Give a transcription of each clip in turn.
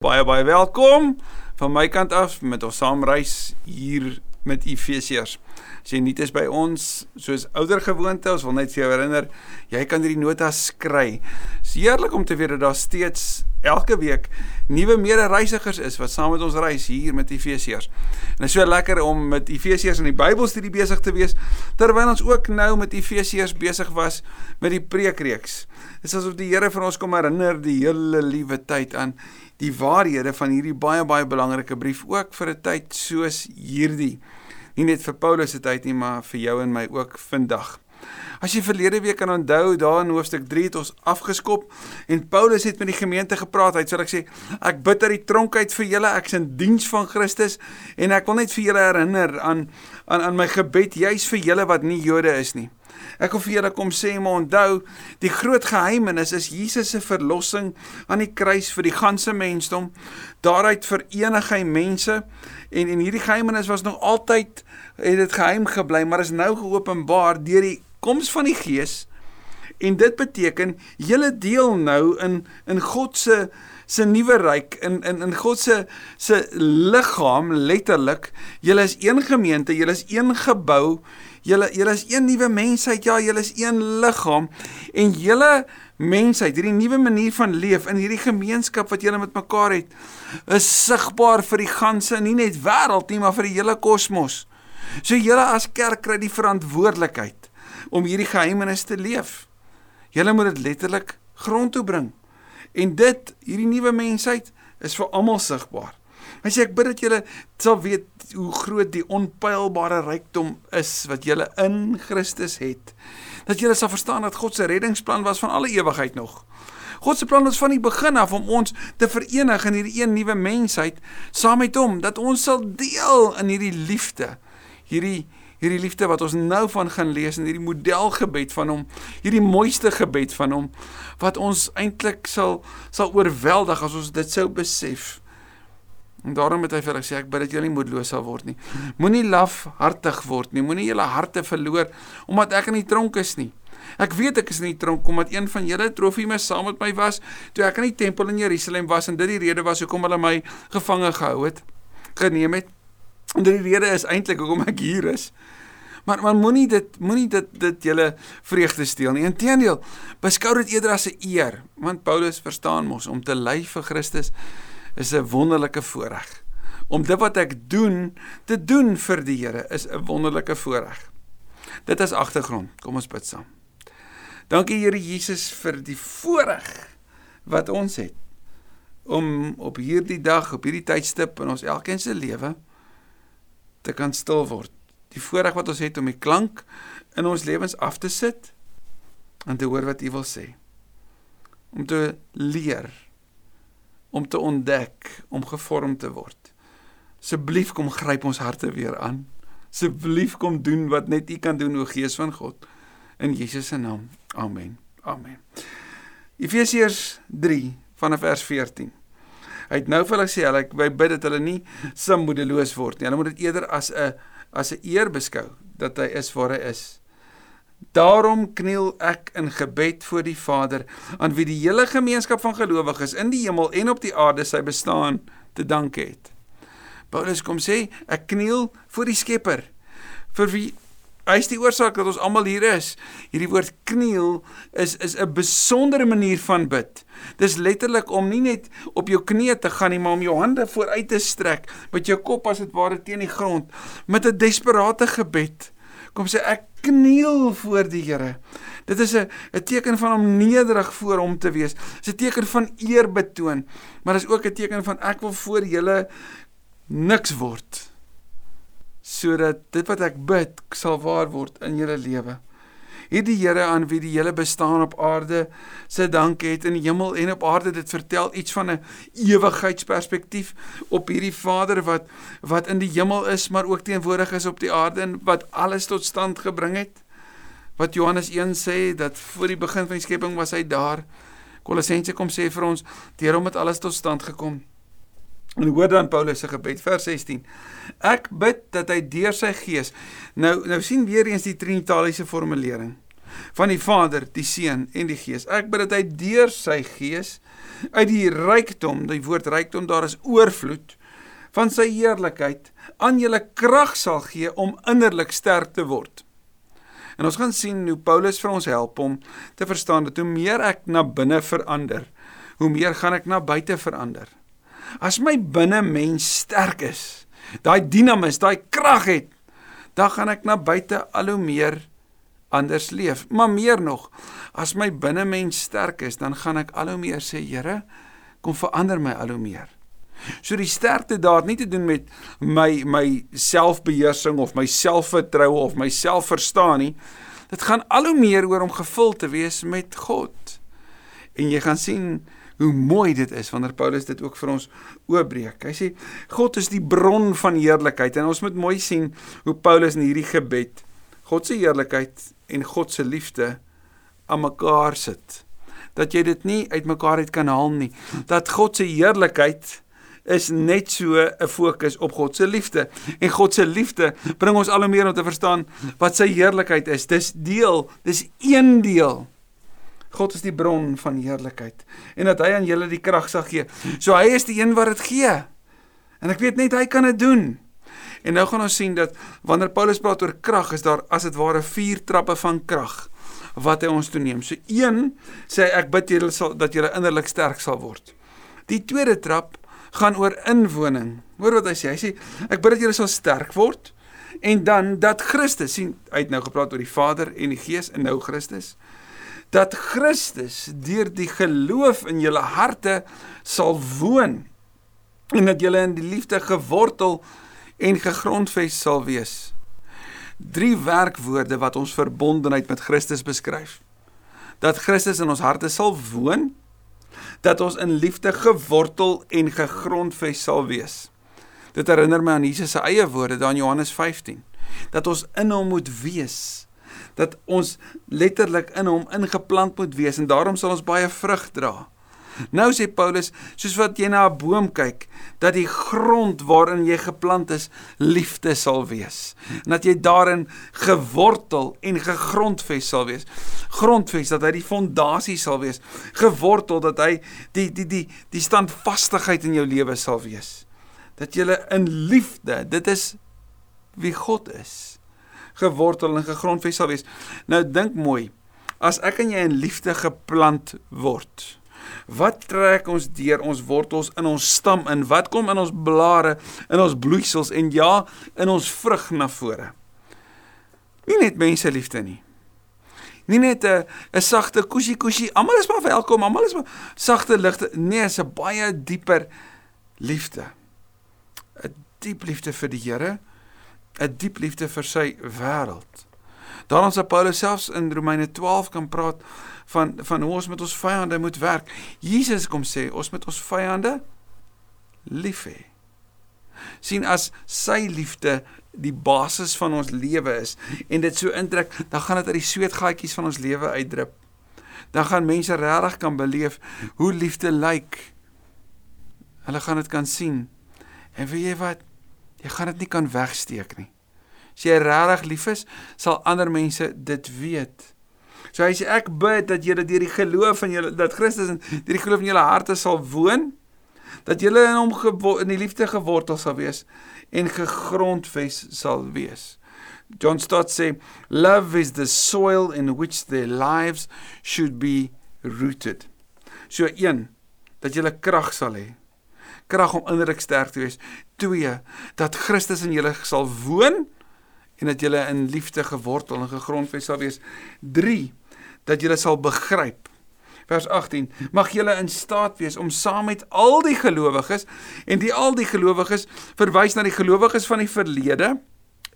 Baie baie welkom van my kant af met ons saamreis hier met Efesiërs. As jy nuut is by ons, soos ouer gewoonte, ons wil net vir jou herinner, jy kan hierdie notas skry. Dis heerlik om te weet dat daar steeds elke week nuwe mede-reisigers is wat saam met ons reis hier met Efesiërs. En dit is so lekker om met Efesiërs in die Bybelstudie besig te wees terwyl ons ook nou met Efesiërs besig was met die preekreeks. Dit is asof die Here vir ons kom herinner die hele liewe tyd aan die waarhede van hierdie baie baie belangrike brief ook vir 'n tyd soos hierdie. Nie net vir Paulus se tyd nie, maar vir jou en my ook vandag. As jy verlede week kan onthou, daar in hoofstuk 3 het ons afgeskop en Paulus het met die gemeente gepraat. Hy sê ek sê ek bid uit die tronk uit vir julle, ek's in diens van Christus en ek wil net vir julle herinner aan aan aan my gebed juis vir julle wat nie Jode is nie. Ek wil vir julle kom sê maar onthou, die groot geheimenis is Jesus se verlossing aan die kruis vir die ganse mensdom. Daaruit verenig hy mense en en hierdie geheimenis was nog altyd het dit geheim gebly, maar is nou geopenbaar deur die koms van die Gees. En dit beteken julle deel nou in in God se se nuwe ryk in in in God se se liggaam letterlik. Julle is een gemeente, julle is een gebou Julle julle is een nuwe mensheid. Ja, julle is een liggaam en julle mensheid, hierdie nuwe manier van leef in hierdie gemeenskap wat julle met mekaar het, is sigbaar vir die ganse nie net wêreld nie, maar vir die hele kosmos. So julle as kerk kry die verantwoordelikheid om hierdie geheimenis te leef. Julle moet dit letterlik grond toe bring. En dit, hierdie nuwe mensheid is vir almal sigbaar. Hy sê ek bid dat julle sal weet hoe groot die onpylbare rykdom is wat julle in Christus het. Dat julle sal verstaan dat God se reddingsplan was van alle ewigheid nog. God se plan was van die begin af om ons te verenig in hierdie een nuwe mensheid saam met hom dat ons sal deel in hierdie liefde. Hierdie hierdie liefde wat ons nou van gaan lees in hierdie modelgebed van hom, hierdie mooiste gebed van hom wat ons eintlik sal sal oorweldig as ons dit sou besef. En daarom het hy vir hulle gesê ek bid dat julle nie moedeloos sal word nie. Moenie lafhartig word nie. Moenie julle harte verloor omdat ek in die tronk is nie. Ek weet ek is in die tronk omdat een van julle Trofimus saam met my was toe ek in die tempel in Jerusalem was en dit die rede was hoekom hulle my gevange gehou het, geneem het. En die rede is eintlik hoekom ek hier is. Maar maar moenie dit moenie dit dit julle vreugde steel nie. Inteendeel, beskou dit eerder as 'n eer, want Paulus verstaan mos om te ly vir Christus is 'n wonderlike voorreg. Om dit wat ek doen te doen vir die Here is 'n wonderlike voorreg. Dit is agtergrond. Kom ons bid saam. Dankie Here Jesus vir die voorreg wat ons het om op hierdie dag, op hierdie tydstip in ons elkeen se lewe te kan stil word. Die voorreg wat ons het om die klank in ons lewens af te sit en te hoor wat U wil sê. Om te leer om te ontdek, om gevorm te word. Asseblief kom gryp ons harte weer aan. Asseblief kom doen wat net U kan doen o Gees van God. In Jesus se naam. Amen. Amen. Efesiërs 3 vanaf vers 14. Hy het nou vir hulle sê hulle by bid dat hulle nie samoedeloos word nie. Hulle moet dit eerder as 'n as 'n eer beskou dat hy is waar hy is. Daarom kniel ek in gebed voor die Vader, aan wie die hele gemeenskap van gelowiges in die hemel en op die aarde sy bestaan te danke het. Paulus kom sê, ek kniel voor die Skepper, vir wie hy is die oorsaak dat ons almal hier is. Hierdie woord kniel is is 'n besondere manier van bid. Dis letterlik om nie net op jou knieë te gaan nie, maar om jou hande vooruit te strek met jou kop as dit ware teen die grond met 'n desperate gebed kom sê ek kniel voor die Here. Dit is 'n 'n teken van om nederig voor hom te wees. Dit is 'n teken van eer betoon, maar dit is ook 'n teken van ek wil voor julle niks word sodat dit wat ek bid sal waar word in julle lewe. Hierdie Here aan wie die hele bestaan op aarde se dank het in die hemel en op aarde dit vertel iets van 'n ewigheidsperspektief op hierdie Vader wat wat in die hemel is maar ook teenwoordig is op die aarde en wat alles tot stand gebring het. Wat Johannes 1 sê dat voor die begin van die skepping was hy daar. Kolossense kom sê vir ons deur hom het alles tot stand gekom En hoor dan Paulus se gebed vers 16. Ek bid dat hy deur sy gees nou nou sien weer eens die trinitariese formulering. van die Vader, die Seun en die Gees. Ek bid dat hy deur sy Gees uit die rykdom, die woord rykdom daar is oorvloed van sy heerlikheid aan julle krag sal gee om innerlik sterk te word. En ons gaan sien hoe Paulus vir ons help om te verstaan dat hoe meer ek na binne verander, hoe meer gaan ek na buite verander. As my binne mens sterk is, daai dinamus, daai krag het, dan gaan ek na buite al hoe meer anders leef. Maar meer nog, as my binne mens sterk is, dan gaan ek al hoe meer sê, Here, kom verander my al hoe meer. So die sterkte daar het nie te doen met my my selfbeheersing of my selfvertroue of my selfverstaan nie. Dit gaan al hoe meer oor om gevul te wees met God. En jy gaan sien hoe mooi dit is wanneer Paulus dit ook vir ons oopbreek. Hy sê God is die bron van heerlikheid en ons moet mooi sien hoe Paulus in hierdie gebed God se heerlikheid en God se liefde aan mekaar sit. Dat jy dit nie uitmekaar uit kan haal nie. Dat God se heerlikheid is net so 'n fokus op God se liefde. En God se liefde bring ons al hoe meer om te verstaan wat sy heerlikheid is. Dis deel, dis een deel. God is die bron van heerlikheid en dat hy aan julle die krag sal gee. So hy is die een wat dit gee. En ek weet net hy kan dit doen. En nou gaan ons sien dat wanneer Paulus praat oor krag, is daar as dit ware vier trappe van krag wat hy ons toeneem. So een sê ek bid julle sal dat julle innerlik sterk sal word. Die tweede trap gaan oor inwoning. Hoor wat hy sê. Hy sê ek bid dat julle sal sterk word en dan dat Christus sien uit nou gepraat oor die Vader en die Gees en nou Christus dat Christus deur die geloof in julle harte sal woon en dat julle in die liefde gewortel en gegrondves sal wees. Drie werkwoorde wat ons verbondenheid met Christus beskryf. Dat Christus in ons harte sal woon, dat ons in liefde gewortel en gegrondves sal wees. Dit herinner my aan Jesus se eie woorde daar in Johannes 15 dat ons in hom moet wees dat ons letterlik in hom ingeplant moet wees en daarom sal ons baie vrug dra. Nou sê Paulus, soos wat jy na 'n boom kyk, dat die grond waarin jy geplant is, liefde sal wees. En dat jy daarin gewortel en gegrondves sal wees. Grondves dat hy die fondasie sal wees. Gewortel dat hy die die die die standvastigheid in jou lewe sal wees. Dat jy in liefde, dit is wie God is, gewortel en gegrondves sal wees. Nou dink mooi. As ek en jy in liefde geplant word, Wat trek ons deur ons wortels in ons stam in? Wat kom in ons blare, in ons bloeisels en ja, in ons vrug na vore? Nie net mense liefde nie. Nie net 'n 'n sagte kusie kusie, almal is maar welkom, almal is maar sagte ligte. Nee, is 'n baie dieper liefde. 'n Diep liefde vir die Here, 'n diep liefde vir sy wêreld. Daarom sê Paulus selfs in Romeine 12 kan praat van van hoe ons met ons vyande moet werk. Jesus kom sê ons moet ons vyande lief hê. sien as sy liefde die basis van ons lewe is en dit so intrek, dan gaan dit uit die sweetgaatjies van ons lewe uitdrup. Dan gaan mense regtig kan beleef hoe liefde lyk. Hulle gaan dit kan sien. En weet jy wat? Jy gaan dit nie kan wegsteek nie. As jy regtig lief is, sal ander mense dit weet. So hy sê ek bid dat julle deur die geloof in julle dat Christus in deur die geloof in julle harte sal woon, dat julle in hom in die liefde gewortel sal wees en gegrondves sal wees. John Stott sê love is the soil in which their lives should be rooted. So een dat julle krag sal hê. Krag om innerlik sterk te wees. 2 dat Christus in julle sal woon en dat julle in liefde gewortel en gegrondves sal wees. 3 dat julle sal begryp. Vers 18: Mag julle in staat wees om saam met al die gelowiges en die al die gelowiges verwys na die gelowiges van die verlede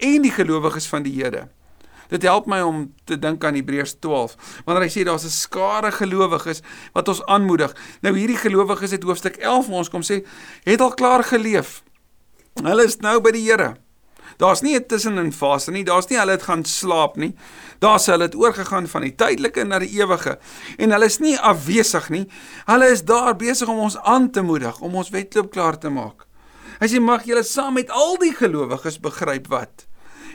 en die gelowiges van die Here. Dit help my om te dink aan Hebreërs 12 wanneer hy sê daar's 'n skare gelowiges wat ons aanmoedig. Nou hierdie gelowiges het hoofstuk 11 vir ons kom sê het al klaar geleef. Hulle is nou by die Here. Daar's nie 'n tussenin fase nie. Daar's nie hulle het gaan slaap nie. Daar's hulle het oorgegaan van die tydelike na die ewige. En hulle is nie afwesig nie. Hulle is daar besig om ons aan te moedig, om ons wedloop klaar te maak. Hy sê mag julle saam met al die gelowiges begryp wat.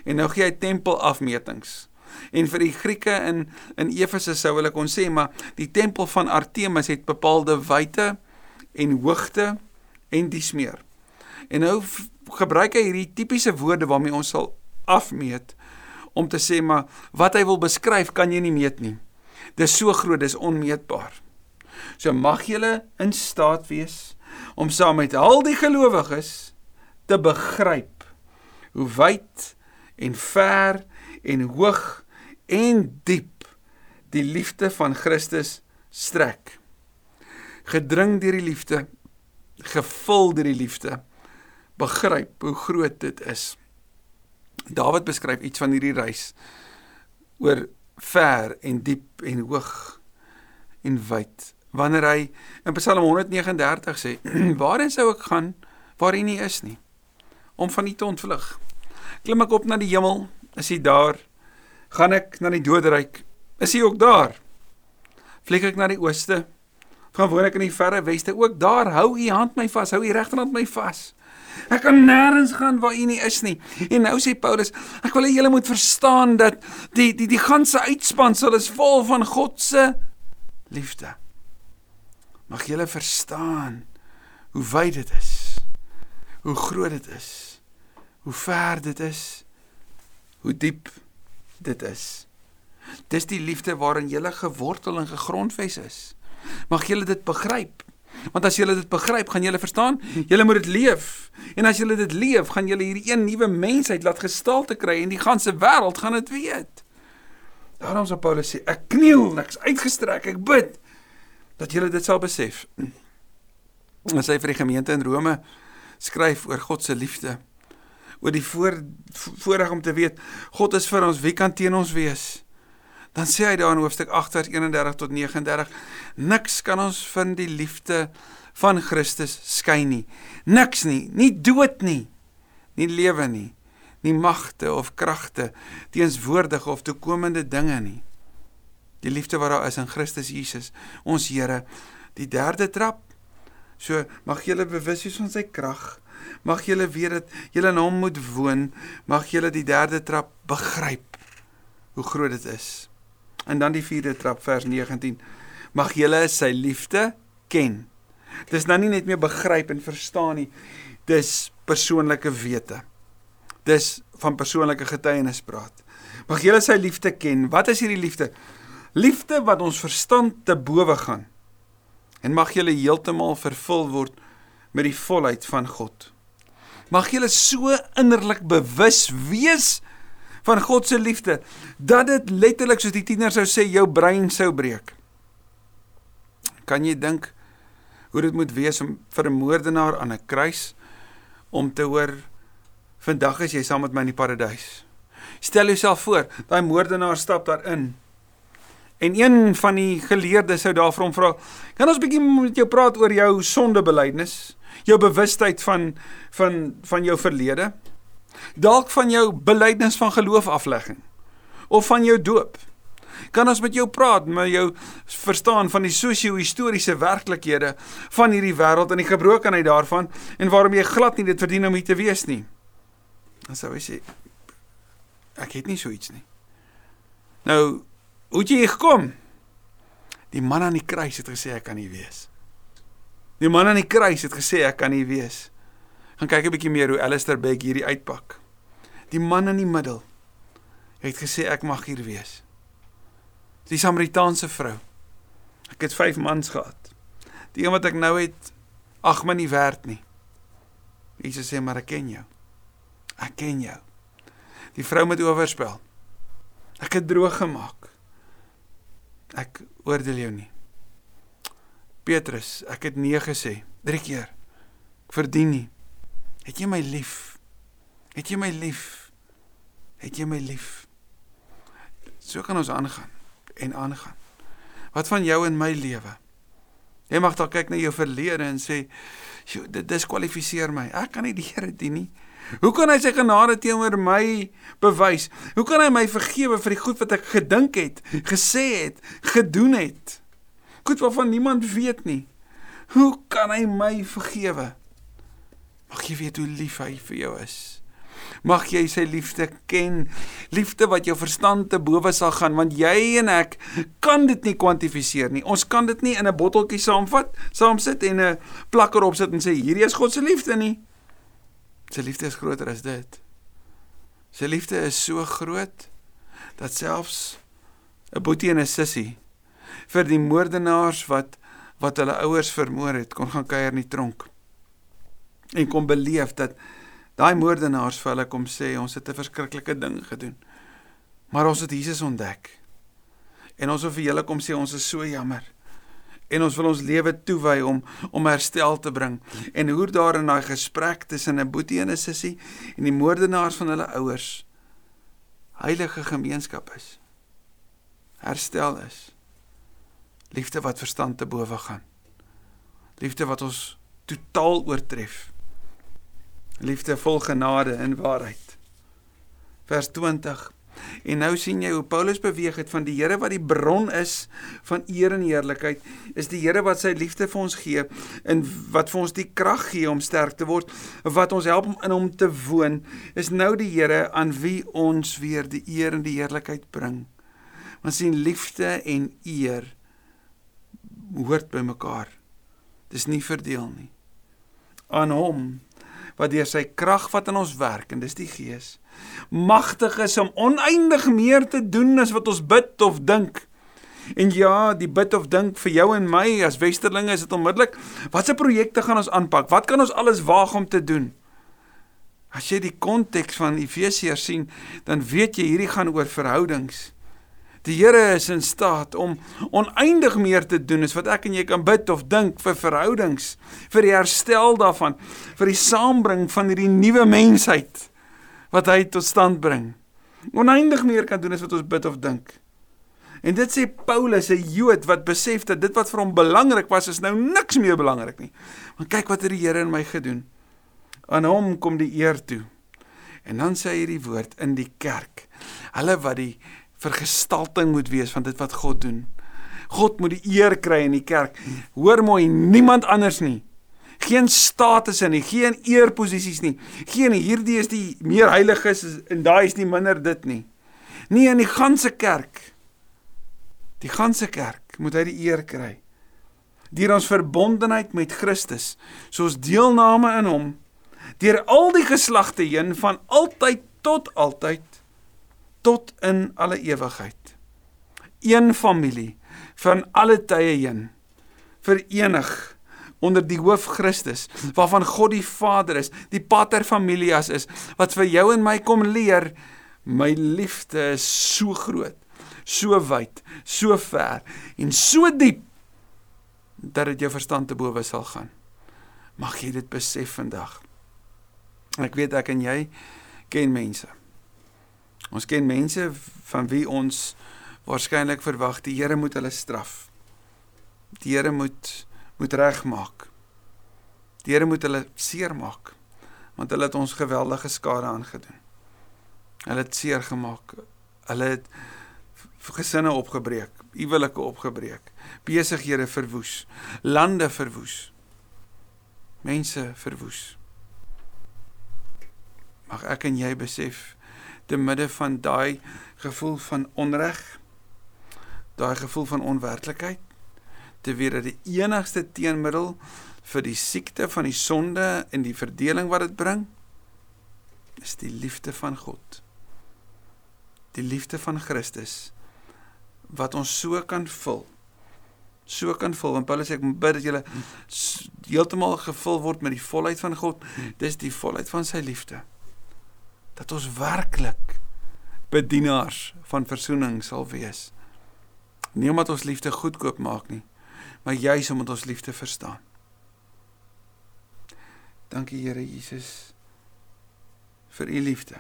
En nou gee hy tempel afmetings. En vir die Grieke in in Efese sou hulle kon sê maar die tempel van Artemis het bepaalde wyte en hoogte en dies meer. En nou gebruik hy hierdie tipiese woorde waarmee ons sal afmeet om te sê maar wat hy wil beskryf kan jy nie meet nie. Dis so groot, dis onmeetbaar. So mag julle in staat wees om saam met al die gelowiges te begryp hoe wyd en ver en hoog en diep die liefde van Christus strek. Gedring deur die liefde, gevul deur die liefde, begryp hoe groot dit is. Dawid beskryf iets van hierdie reis oor ver en diep en hoog en wyd. Wanneer hy in Psalm 139 sê, "Waarheen sou ek gaan waar U nie is nie? Om van U te ontvlug. Klim ek op na die hemel, is U daar? Gaan ek na die doderyk, is U ook daar? Vlieg ek na die ooste, gaan woon ek in die verre weste, ook daar hou U hand my vas, hou U regterhand my vas." Ek kan nêrens gaan waar U nie is nie. En nou sê Paulus, ek wil hê julle moet verstaan dat die die die ganse uitspansel is vol van God se liefde. Mag julle verstaan hoe wyd dit is. Hoe groot dit is. Hoe ver dit is. Hoe diep dit is. Dis die liefde waarin julle gewortel en gegrondves is. Mag julle dit begryp. Want as julle dit begryp, gaan julle verstaan, julle moet dit leef. En as julle dit leef, gaan julle hierdie een nuwe mensheid laat gestalte kry en die ganse wêreld gaan dit weet. Daarom sê Paulus sê, ek kniel, ek's uitgestrek, ek bid dat julle dit sal besef. As hy vir die gemeente in Rome skryf oor God se liefde, oor die voor voorreg om te weet God is vir ons, wie kan teen ons wees? Dan sê hy daar in hoofstuk 8 vers 31 tot 39, niks kan ons van die liefde van Christus skei nie. Niks nie, nie dood nie, nie lewe nie, nie magte of kragte, teenswoordige of toekomende dinge nie. Die liefde wat daar is in Christus Jesus, ons Here, die derde trap. So mag julle bewus wees van sy krag. Mag julle weet dat julle in hom moet woon. Mag julle die derde trap begryp hoe groot dit is. En dan die vierde trap vers 19. Mag julle sy liefde ken. Dis nou nie net meer begryp en verstaan nie. Dis persoonlike wete. Dis van persoonlike getuienis praat. Mag julle sy liefde ken. Wat is hierdie liefde? Liefde wat ons verstand te bowe gaan. En mag julle heeltemal vervul word met die volheid van God. Mag julle so innerlik bewus wees van God se liefde dat dit letterlik soos die tiener sou sê jou brein sou breek. Kan jy dink hoe dit moet wees om vir 'n moordenaar aan 'n kruis om te hoor vandag is jy saam met my in die paradys. Stel jouself voor, daai moordenaar stap daarin. En een van die geleerdes sou daar vir hom vra: "Kan ons bietjie met jou praat oor jou sondebelydenis, jou bewustheid van van van jou verlede?" Dalk van jou belydenis van geloof aflegging of van jou doop. Kan ons met jou praat, met jou verstaan van die sosio-historiese werklikhede van hierdie wêreld en die gebrokenheid daarvan en waarom jy glad nie dit verdien om hier te wees nie. Dan sou hy sê ek het nie so iets nie. Nou, hoe het jy gekom? Die man aan die kruis het gesê ek kan nie wees. Die man aan die kruis het gesê ek kan nie wees gaan kyk 'n bietjie meer hoe Alistair Beck hierdie uitpak. Die man in die middel het gesê ek mag hier wees. Die Samaritaanse vrou. Ek het 5 mans gehad. Die een wat ek nou het, ag my nie werd nie. Jesus sê maar ek ken jou. Ek ken jou. Die vrou met oorspel. Ek het droog gemaak. Ek oordeel jou nie. Petrus, ek het nee gesê 3 keer. Ek verdien nie. Het jy my lief? Het jy my lief? Het jy my lief? So kan ons aangaan en aangaan. Wat van jou en my lewe? Jy mag dalk kyk na jou verlede en sê, "Sjoe, dit diskwalifiseer my. Ek kan nie die Here dien nie." Hoe kan hy sy genade teenoor my bewys? Hoe kan hy my vergewe vir die goed wat ek gedink het, gesê het, gedoen het? Goed waarvan niemand weet nie. Hoe kan hy my vergewe? Mag jy weet hoe lief hy vir jou is. Mag jy sy liefde ken. Liefde wat jou verstand te bowe sal gaan want jy en ek kan dit nie kwantifiseer nie. Ons kan dit nie in 'n botteltjie saamvat, saamsit en 'n plakker opsit en sê hierdie is God se liefde nie. Sy liefde is groter as dit. Sy liefde is so groot dat selfs 'n boetie en 'n sussie vir die moordenaars wat wat hulle ouers vermoor het, kon gaan kuier in die tronk. En kom beleef dat daai moordenaars vir hulle kom sê ons het 'n verskriklike ding gedoen. Maar ons het Jesus ontdek. En ons wil vir julle kom sê ons is so jammer. En ons wil ons lewe toewy om om herstel te bring. En hoe daar in daai gesprek tussen 'n boetie en 'n sussie en die moordenaars van hulle ouers heilige gemeenskap is. Herstel is. Liefde wat verstand te bowe gaan. Liefde wat ons totaal oortref. Liefde vol genade en waarheid. Vers 20. En nou sien jy hoe Paulus beweeg het van die Here wat die bron is van eer en heerlikheid, is die Here wat sy liefde vir ons gee en wat vir ons die krag gee om sterk te word, wat ons help om in hom te woon, is nou die Here aan wie ons weer die eer en die heerlikheid bring. Ons sien liefde en eer hoort by mekaar. Dis nie verdeel nie. Aan hom wat deur sy krag wat in ons werk en dis die Gees magtig is om oneindig meer te doen as wat ons bid of dink. En ja, die bid of dink vir jou en my as westerlinge is dit onmiddellik, watse projekte gaan ons aanpak? Wat kan ons alles waag om te doen? As jy die konteks van Efesiërs sien, dan weet jy hierdie gaan oor verhoudings. Die Here is in staat om oneindig meer te doen as wat ek en jy kan bid of dink vir verhoudings, vir die herstel daarvan, vir die saambring van hierdie nuwe mensheid wat hy tot stand bring. Oneindig meer kan doen as wat ons bid of dink. En dit sê Paulus, 'n Jood wat besef dat dit wat vir hom belangrik was, is nou niks meer belangrik nie. Want kyk wat het die Here in my gedoen. Aan hom kom die eer toe. En dan sê hy hierdie woord in die kerk. Hulle wat die vergestalting moet wees van dit wat God doen. God moet die eer kry in die kerk. Hoor mooi, niemand anders nie. Geen statusse nie, geen eerposisies nie. Geen hierdie is die meer heiliges en daai is nie minder dit nie. Nie in die ganse kerk. Die ganse kerk moet hy die eer kry. Deur ons verbondenheid met Christus, soos deelname in hom, deur al die geslagte heen van altyd tot altyd tot in alle ewigheid. Een familie van alle tye heen verenig onder die hoof Christus waarvan God die Vader is, die pater familias is wat vir jou en my kom leer my liefde is so groot, so wyd, so ver en so diep dat dit jou verstand te bowe sal gaan. Mag jy dit besef vandag. Ek weet ek en jy ken mense Ons ken mense van wie ons waarskynlik verwag die Here moet hulle straf. Die Here moet moet regmaak. Die Here moet hulle seermaak want hulle het ons geweldige skade aangedoen. Hulle het seer gemaak. Hulle het gesinne opgebreek, huwelike opgebreek, besighede verwoes, lande verwoes. Mense verwoes. Mag ek en jy besef te midde van daai gevoel van onreg, daai gevoel van onwerklikheid, te weet dat die enigste teenmiddel vir die siekte van die sonde en die verdeling wat dit bring, is die liefde van God. Die liefde van Christus wat ons so kan vul. So kan vul. Want Paulus sê ek bid dat jy heeltemal gevul word met die volheid van God. Dis die volheid van sy liefde dat ons werklik bedienaars van verzoening sal wees. Nie omdat ons liefde goedkoop maak nie, maar juis omdat ons liefde verstaan. Dankie Here Jesus vir u liefde.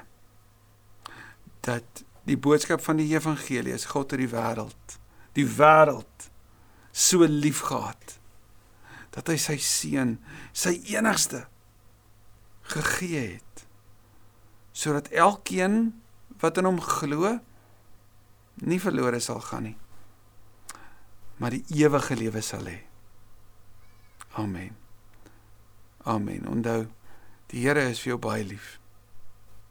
Dat die boodskap van die evangelie is God het die wêreld, die wêreld so liefgehad dat hy sy seun, sy enigste gegee het sodat elkeen wat in hom glo nie verlore sal gaan nie maar die ewige lewe sal hê. Amen. Amen. Onthou die Here is vir jou baie lief.